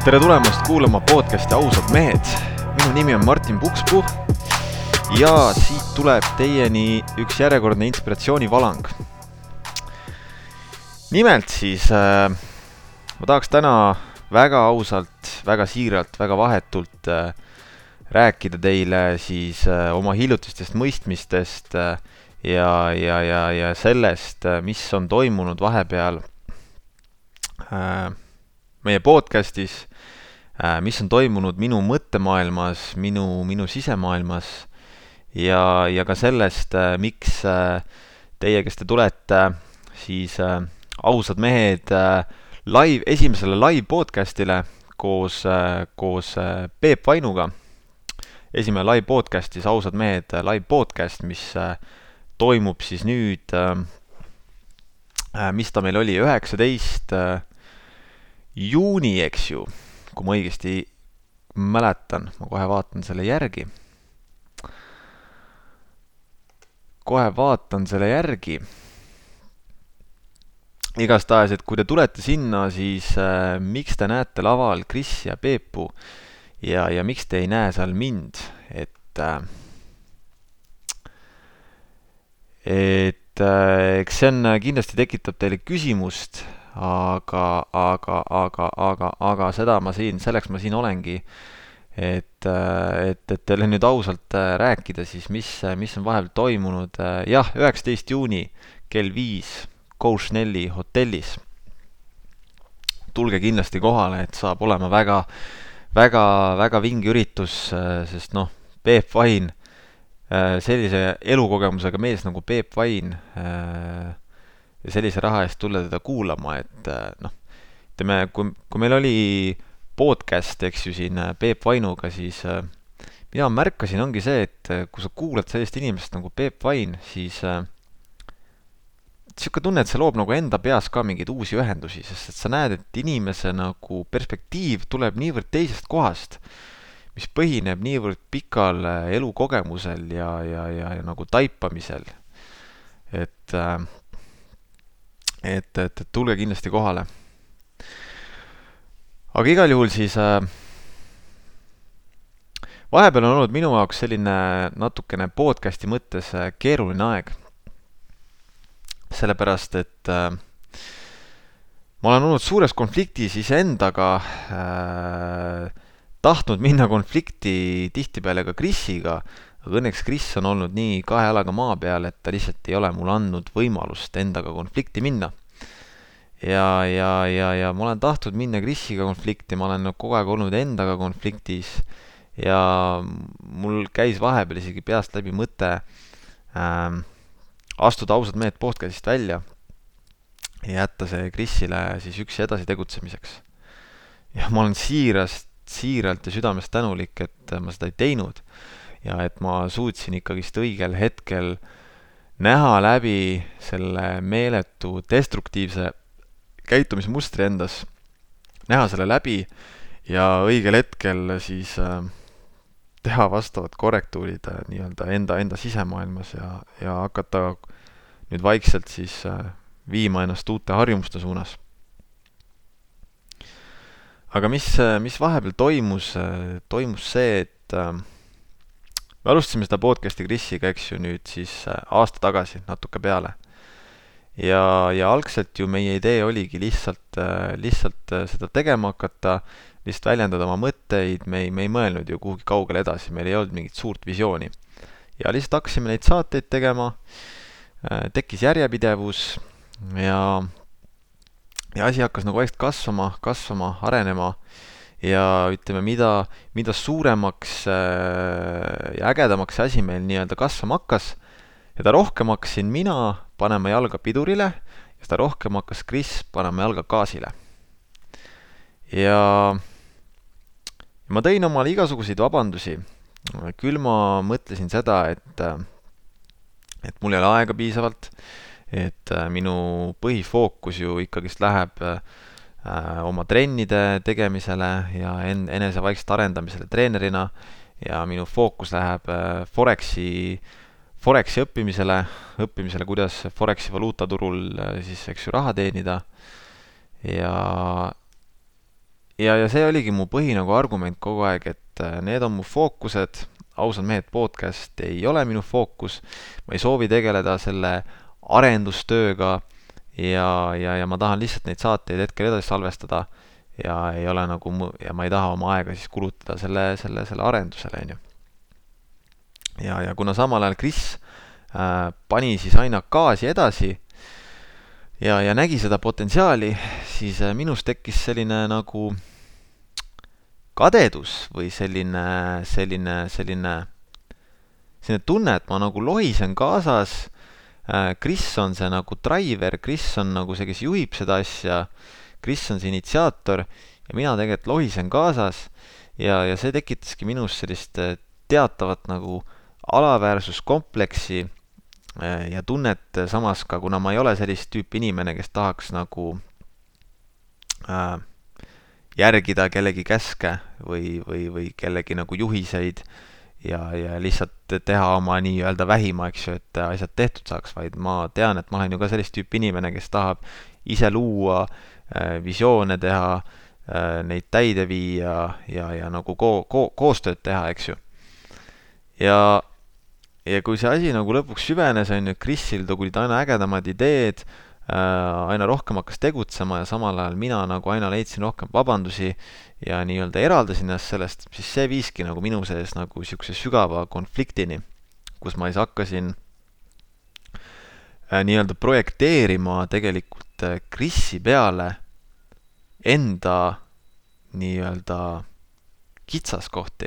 tere tulemast kuulama podcasti Ausad mehed. minu nimi on Martin Pukspuu ja siit tuleb teieni üks järjekordne inspiratsioonivalang. nimelt siis äh, ma tahaks täna väga ausalt, väga siiralt, väga vahetult äh, rääkida teile siis äh, oma hiljutistest mõistmistest äh, ja, ja, ja, ja sellest, äh, mis on toimunud vahepeal äh, meie podcastis äh,, mis on toimunud minu mõttemaailmas, minu, minu sisemaailmas ja, ja ka sellest äh,, miks äh, teie, kes te tulete siis ausad mehed live, esimesele live podcast'ile koos koos Peep Vainuga. esimene live podcast siis Ausad mehed live podcast, mis toimub siis nüüd mis ta meil oli, üheksateist äh, juuni, eks ju, kui ma õigesti mäletan, ma kohe vaatan selle järgi. kohe vaatan selle järgi. igastahes, et kui te tulete sinna, siis äh, miks te näete laval Kris ja Peepu ja, ja miks te ei näe seal mind, et äh, et äh, eks see on, kindlasti tekitab teile küsimust aga, aga, aga, aga, aga seda ma siin, selleks ma siin olengi, et, et, et teile nüüd ausalt äh, rääkida siis, mis, mis on vahepeal toimunud. Äh, jah, üheksateist juuni kell viis Coach Nelli hotellis. tulge kindlasti kohale, et saab olema väga, väga, väga vinge üritus, äh, sest noh, Peep Vain, sellise elukogemusega mees nagu Peep Vain äh, ja sellise raha eest tulla teda kuulama, et äh, noh, ütleme, kui, kui meil oli podcast, eks ju, siin äh, Peep Vainuga, siis äh, mina märkasin, ongi see, et kui sa kuulad sellist inimest nagu Peep Vain, siis niisugune tunne, et see loob nagu enda peas ka mingeid uusi ühendusi, sest et sa näed, et inimese nagu perspektiiv tuleb niivõrd teisest kohast, mis põhineb niivõrd pikal elukogemusel ja, ja, ja, ja nagu taipamisel. et äh, et, et, et tulge kindlasti kohale. aga igal juhul siis äh, vahepeal on olnud minu jaoks selline natukene podcast'i mõttes äh, keeruline aeg. sellepärast, et äh, ma olen olnud suures konfliktis iseendaga äh,, tahtnud minna konflikti tihtipeale ka Krisiga aga õnneks Kris on olnud nii kahe jalaga maa peal, et ta lihtsalt ei ole mulle andnud võimalust endaga konflikti minna. ja, ja, ja, ja ma olen tahtnud minna Krisiga konflikti, ma olen kogu aeg olnud endaga konfliktis ja mul käis vahepeal isegi peast läbi mõte ähm, astuda ausad mehed podcast'ist välja ja jätta see Krisile siis üksi edasi tegutsemiseks. ja ma olen siirast, siiralt ja südamest tänulik, et ma seda ei teinud ja et ma suutsin ikkagist õigel hetkel näha läbi selle meeletu destruktiivse käitumismustri endas, näha selle läbi ja õigel hetkel siis äh, teha vastavad korrektuurid äh, nii-öelda enda, enda sisemaailmas ja, ja hakata nüüd vaikselt siis äh, viima ennast uute harjumuste suunas. aga mis, äh, mis vahepeal toimus, äh, toimus see, et äh, me alustasime seda podcast'i Krisiga, eks ju, nüüd siis äh, aasta tagasi, natuke peale. ja, ja algselt ju meie idee oligi lihtsalt, äh, lihtsalt äh, seda tegema hakata, lihtsalt väljendada oma mõtteid, me ei, me ei mõelnud ju kuhugi kaugele edasi, meil ei olnud mingit suurt visiooni. ja lihtsalt hakkasime neid saateid tegema, tekkis järjepidevus ja, ja asi hakkas nagu vaikselt kasvama, kasvama, arenema ja ütleme, mida, mida suuremaks äh, ja ägedamaks asi meil nii-öelda kasvama hakkas, seda rohkem hakkasin mina panema jalga pidurile ja seda rohkem hakkas Kris panema jalga gaasile. ja ma tõin omale igasuguseid vabandusi. küll ma mõtlesin seda, et, et mul ei ole aega piisavalt, et äh, minu põhifookus ju ikkagist läheb äh, Äh, oma trennide tegemisele ja en-, enese vaikselt arendamisele treenerina. Ja minu fookus läheb äh, Foreksi, Foreksi õppimisele, õppimisele, kuidas Foreksi valuutaturul äh, siis, eks ju, raha teenida. Ja ja, ja see oligi mu põhi nagu argument kogu aeg, et äh, need on mu fookused, ausad mehed, podcast ei ole minu fookus, ma ei soovi tegeleda selle arendustööga ja, ja, ja ma tahan lihtsalt neid saateid hetkel edasi salvestada ja ei ole nagu mu- ja ma ei taha oma aega siis kulutada selle, selle, selle arendusele, on ju. ja, ja kuna samal ajal Kris äh, pani siis aina gaasi edasi ja, ja nägi seda potentsiaali, siis äh, minus tekkis selline nagu kadedus või selline, selline, selline, selline tunne, et ma nagu lohisen kaasas. Äh, Kris on see nagu driver, Kris on nagu see, kes juhib seda asja. Kris on see initsiaator ja mina tegelikult lohisen kaasas ja, ja see tekitaski minus sellist äh, teatavat nagu alaväärsuskompleksi äh, ja tunnet samas ka, kuna ma ei ole sellist tüüpi inimene, kes tahaks nagu äh, järgida kellegi käske või, või, või kellegi nagu juhiseid ja, ja lihtsalt teha oma nii-öelda vähima, eks ju, et asjad tehtud saaks, vaid ma tean, et ma olen ju ka sellist tüüpi inimene, kes tahab ise luua äh,, visioone teha äh,, neid täide viia ja, ja nagu ko-, ko-, koostööd teha, eks ju. ja, ja kui see asi nagu lõpuks süvenes, on ju, Krisil tulid aina ägedamad ideed aina rohkem hakkas tegutsema ja samal ajal mina nagu aina leidsin rohkem vabandusi ja nii-öelda eraldasin ennast sellest, siis see viiski nagu minu sees nagu niisuguse sügava konfliktini, kus ma siis hakkasin äh, nii-öelda projekteerima tegelikult äh, Krisi peale enda nii-öelda kitsaskohti.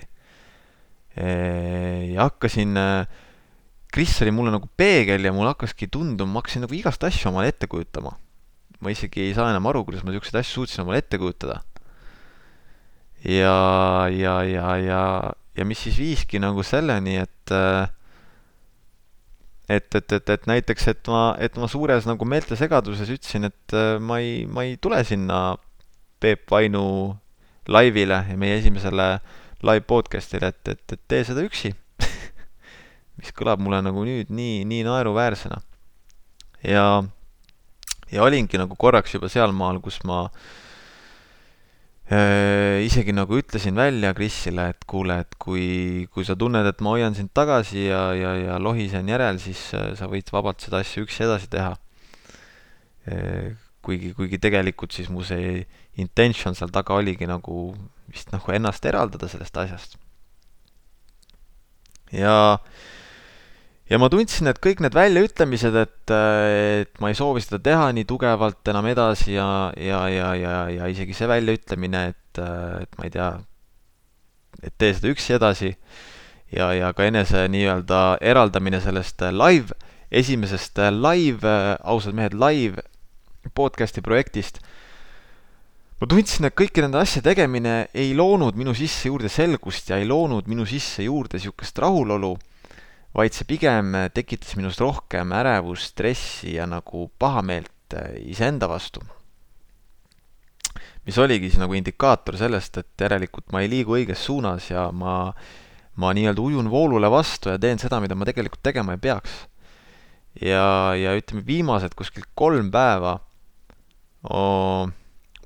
ja hakkasin äh, Kris oli mulle nagu peegel ja mul hakkaski tunduma, ma hakkasin nagu igast asju omale ette kujutama. ma isegi ei saa enam aru, kuidas ma niisuguseid asju suutsin omale ette kujutada. ja, ja, ja, ja, ja mis siis viiski nagu selleni, et et, et, et, et näiteks, et ma, et ma suures nagu meeltesegaduses ütlesin, et ma ei, ma ei tule sinna Peep Vainu laivile ja meie esimesele live podcast'ile, et, et, et tee seda üksi mis kõlab mulle nagu nüüd nii, nii naeruväärsena. ja, ja olingi nagu korraks juba sealmaal, kus ma äh, isegi nagu ütlesin välja Krisile, et kuule, et kui, kui sa tunned, et ma hoian sind tagasi ja, ja, ja lohisen järel, siis äh, sa võid vabalt seda asja üksi edasi teha äh,. kuigi, kuigi tegelikult siis mu see intention seal taga oligi nagu vist nagu ennast eraldada sellest asjast. ja ja ma tundsin, et kõik need väljaütlemised, et, et ma ei soovi seda teha nii tugevalt enam edasi ja, ja, ja, ja, ja isegi see väljaütlemine, et, et ma ei tea, et tee seda üksi edasi. Ja, ja ka enese nii-öelda eraldamine sellest live, esimesest live, ausad mehed, live podcast'i projektist. Ma tundsin, et kõiki nende asja tegemine ei loonud minu sisse juurde selgust ja ei loonud minu sisse juurde niisugust rahulolu vaid see pigem tekitas minus rohkem ärevust, stressi ja nagu pahameelt äh, iseenda vastu. mis oligi siis nagu indikaator sellest, et järelikult ma ei liigu õiges suunas ja ma, ma nii-öelda ujun voolule vastu ja teen seda, mida ma tegelikult tegema ei peaks. ja, ja ütleme, viimased kuskil kolm päeva oo,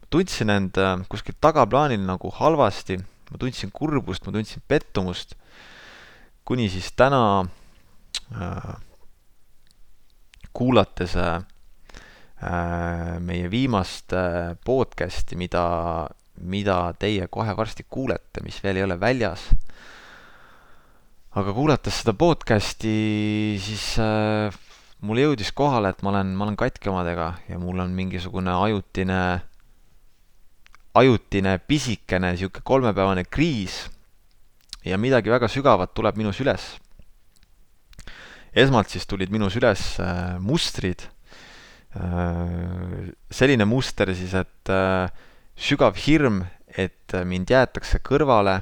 tundsin end äh, kuskil tagaplaanil nagu halvasti, ma tundsin kurbust, ma tundsin pettumust kuni siis täna äh, kuulates äh, meie viimast äh, podcast'i, mida, mida teie kohe varsti kuulete, mis veel ei ole väljas. aga kuulates seda podcast'i, siis äh, mulle jõudis kohale, et ma olen, ma olen katki omadega ja mul on mingisugune ajutine, ajutine pisikene niisugune kolmepäevane kriis ja midagi väga sügavat tuleb minus üles. esmalt siis tulid minus üles äh, mustrid äh,, selline muster siis, et äh, sügav hirm, et mind jäetakse kõrvale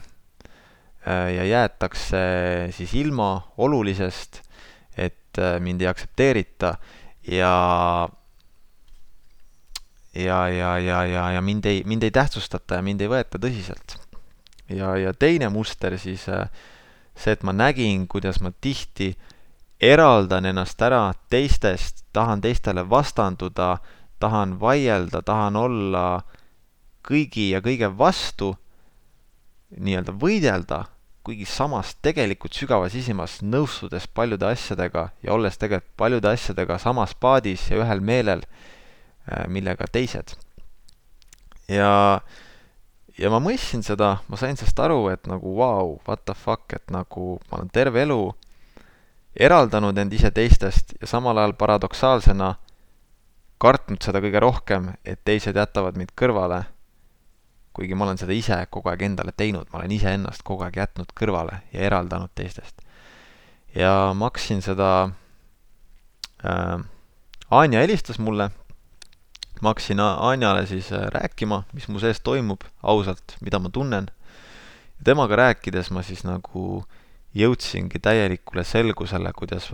ja jäetakse siis ilma olulisest, et mind ei aktsepteerita ja ja, ja, ja, ja, ja mind ei, mind ei tähtsustata ja mind ei võeta tõsiselt ja, ja teine muster siis äh, see, et ma nägin, kuidas ma tihti eraldan ennast ära teistest, tahan teistele vastanduda, tahan vaielda, tahan olla kõigi ja kõige vastu nii-öelda võidelda, kuigi samas tegelikult sügavas sisimas nõustudes paljude asjadega ja olles tegelikult paljude asjadega samas paadis ja ühel meelel, äh, millega teised. ja, ja ma mõistsin seda, ma sain sellest aru, et nagu vau wow,, what the fuck, et nagu ma olen terve elu eraldanud end ise teistest ja samal ajal paradoksaalsena kartnud seda kõige rohkem, et teised jätavad mind kõrvale. kuigi ma olen seda ise kogu aeg endale teinud, ma olen iseennast kogu aeg jätnud kõrvale ja eraldanud teistest. ja ma hakkasin seda äh,, Anja helistas mulle, ma hakkasin Anjale siis äh, rääkima, mis mu sees toimub ausalt, mida ma tunnen. temaga rääkides ma siis nagu jõudsingi täielikule selgusele, kuidas,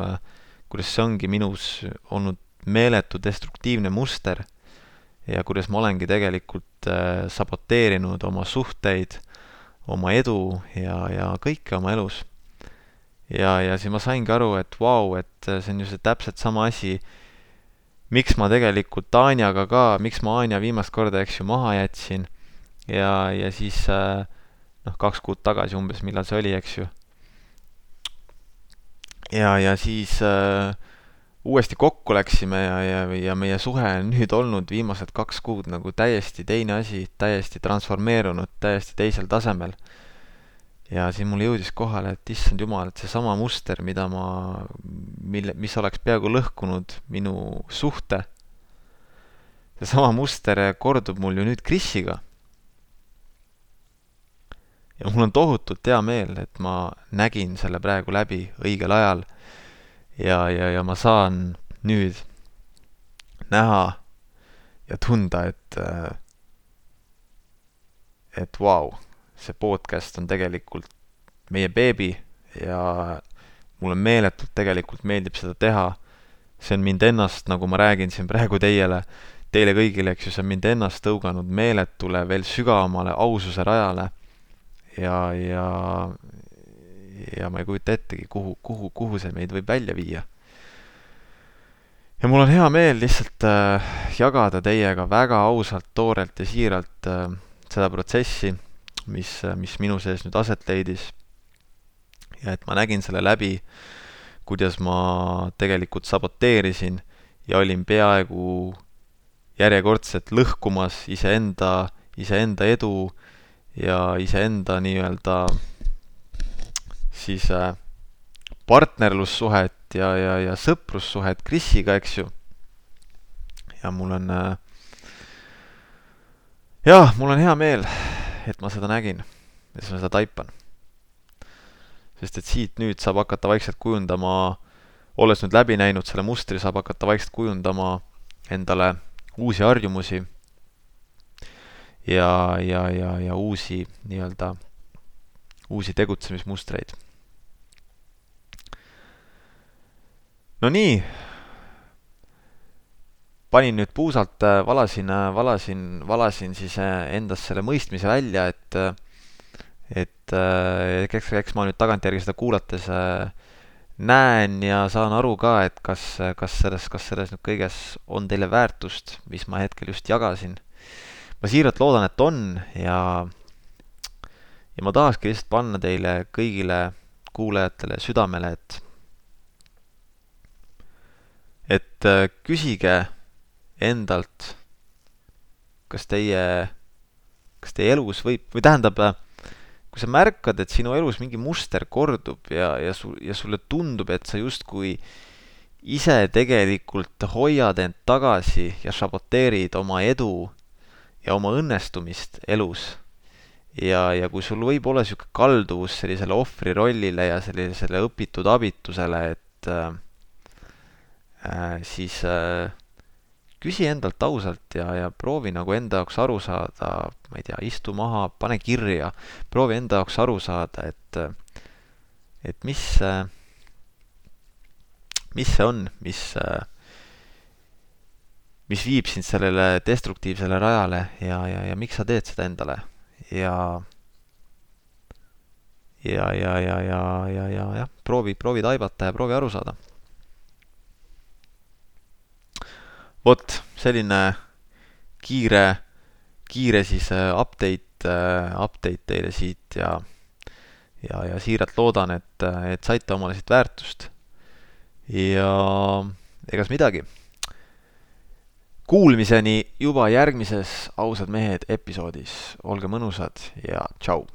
kuidas see ongi minus olnud meeletu destruktiivne muster ja kuidas ma olengi tegelikult äh, saboteerinud oma suhteid, oma edu ja, ja kõike oma elus. ja, ja siis ma saingi aru, et vau wow,, et see on ju see täpselt sama asi, miks ma tegelikult Anjaga ka, miks ma Anja viimast korda, eks ju, maha jätsin ja, ja siis äh, noh, kaks kuud tagasi umbes, millal see oli, eks ju. ja, ja siis äh, uuesti kokku läksime ja, ja, ja meie suhe on nüüd olnud viimased kaks kuud nagu täiesti teine asi, täiesti transformeerunud, täiesti teisel tasemel. Ja siis mul jõudis kohale, et issand jumal, et seesama muster, mida ma, mille, mis oleks peaaegu lõhkunud minu suhte, seesama muster kordub mul ju nüüd Krisiga. ja mul on tohutult hea meel, et ma nägin selle praegu läbi õigel ajal. Ja, ja, ja ma saan nüüd näha ja tunda, et, et vau. wow,, see podcast on tegelikult meie beebi ja mulle meeletult tegelikult meeldib seda teha. see on mind ennast, nagu ma räägin siin praegu teile, teile kõigile, eks ju, see on mind ennast tõuganud meeletule veel sügavamale aususe rajale. ja, ja, ja ma ei kujuta ettegi, kuhu, kuhu, kuhu see meid võib välja viia. ja mul on hea meel lihtsalt äh, jagada teiega väga ausalt, toorelt ja siiralt äh, seda protsessi, mis, mis minu sees nüüd aset leidis. ja et ma nägin selle läbi, kuidas ma tegelikult saboteerisin ja olin peaaegu järjekordselt lõhkumas iseenda, iseenda edu ja iseenda nii-öelda siis äh, partnerlussuhet ja, ja, ja sõprussuhet Krisiga, eks ju. ja mul on äh,, jah, mul on hea meel, et ma seda nägin, et ma seda taipan. sest et siit nüüd saab hakata vaikselt kujundama, olles nüüd läbi näinud selle mustri, saab hakata vaikselt kujundama endale uusi harjumusi ja, ja, ja, ja uusi nii-öelda, uusi tegutsemismustreid no nii, panin nüüd puusalt, äh, valasin, äh, valasin, valasin siis äh, endast selle mõistmise välja, et et eks, eks ma nüüd tagantjärgi seda kuulates näen ja saan aru ka, et kas, kas selles, kas selles nüüd kõiges on teile väärtust, mis ma hetkel just jagasin. ma siiralt loodan, et on ja ja ma tahakski lihtsalt panna teile kõigile kuulajatele südamele, et et küsige endalt, kas teie, kas teie elus võib, või tähendab, äh, kui sa märkad, et sinu elus mingi muster kordub ja, ja sul, ja sulle tundub, et sa justkui ise tegelikult hoiad end tagasi ja saboteerid oma edu ja oma õnnestumist elus. ja, ja kui sul võib olla niisugune kalduvus sellisele ohvri rollile ja sellisele õpitud abitusele, et Äh, siis äh, küsi endalt ausalt ja, ja proovi nagu enda jaoks aru saada, ma ei tea, istu maha, pane kirja, proovi enda jaoks aru saada, et, et mis, mis see on, mis, mis viib sind sellele destruktiivsele rajale ja, ja, ja miks sa teed seda endale. Ja ja, ja, ja, ja, ja, ja jah, proovi, proovi taibata ja proovi aru saada vot selline kiire, kiire siis update, update teile siit ja, ja, ja siiralt loodan, et, et saite omale siit väärtust. ja egas midagi. Kuulmiseni juba järgmises Ausad mehed episoodis. olge mõnusad ja tšau.